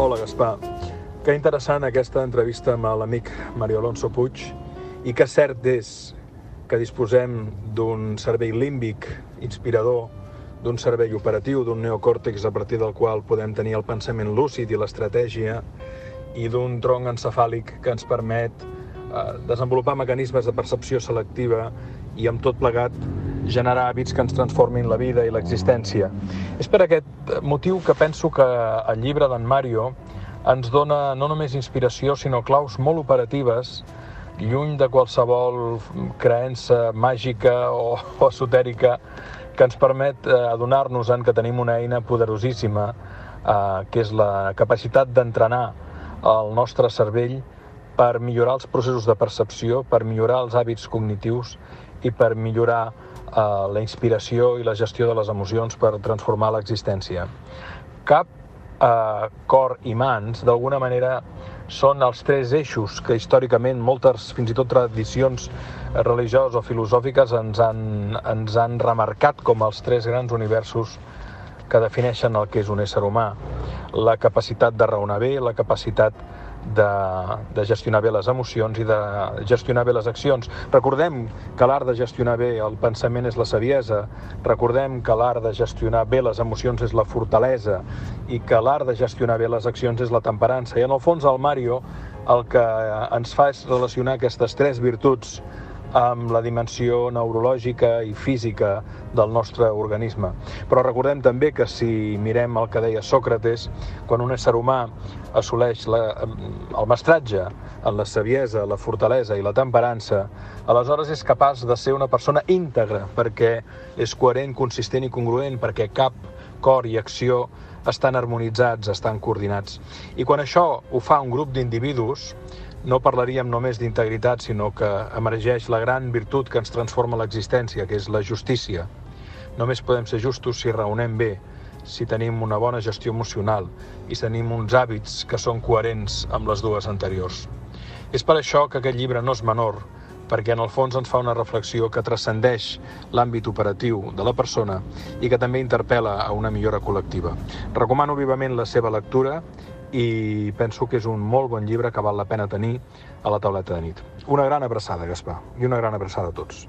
Hola, Gaspar. Que interessant aquesta entrevista amb l'amic Mario Alonso Puig i que cert és que disposem d'un cervell límbic inspirador, d'un cervell operatiu, d'un neocòrtex a partir del qual podem tenir el pensament lúcid i l'estratègia i d'un tronc encefàlic que ens permet eh, desenvolupar mecanismes de percepció selectiva i amb tot plegat generar hàbits que ens transformin la vida i l'existència. És per aquest motiu que penso que el llibre d'en Mario ens dona no només inspiració, sinó claus molt operatives, lluny de qualsevol creença màgica o, o esotèrica que ens permet eh, adonar-nos en que tenim una eina poderosíssima, eh, que és la capacitat d'entrenar el nostre cervell per millorar els processos de percepció, per millorar els hàbits cognitius i per millorar eh, la inspiració i la gestió de les emocions per transformar l'existència. Cap, eh, cor i mans, d'alguna manera, són els tres eixos que històricament moltes, fins i tot tradicions religioses o filosòfiques ens han, ens han remarcat com els tres grans universos que defineixen el que és un ésser humà. La capacitat de raonar bé, la capacitat de, de gestionar bé les emocions i de gestionar bé les accions. Recordem que l'art de gestionar bé el pensament és la saviesa, recordem que l'art de gestionar bé les emocions és la fortalesa i que l'art de gestionar bé les accions és la temperança. I en el fons el Mario el que ens fa és relacionar aquestes tres virtuts amb la dimensió neurològica i física del nostre organisme. Però recordem també que si mirem el que deia Sòcrates, quan un ésser humà assoleix la, el mestratge en la saviesa, la fortalesa i la temperança, aleshores és capaç de ser una persona íntegra, perquè és coherent, consistent i congruent, perquè cap cor i acció estan harmonitzats, estan coordinats. I quan això ho fa un grup d'individus, no parlaríem només d'integritat, sinó que emergeix la gran virtut que ens transforma l'existència, que és la justícia. Només podem ser justos si raonem bé, si tenim una bona gestió emocional i tenim uns hàbits que són coherents amb les dues anteriors. És per això que aquest llibre no és menor, perquè en el fons ens fa una reflexió que transcendeix l'àmbit operatiu de la persona i que també interpel·la a una millora col·lectiva. Recomano vivament la seva lectura i penso que és un molt bon llibre que val la pena tenir a la tauleta de nit. Una gran abraçada, Gaspar, i una gran abraçada a tots.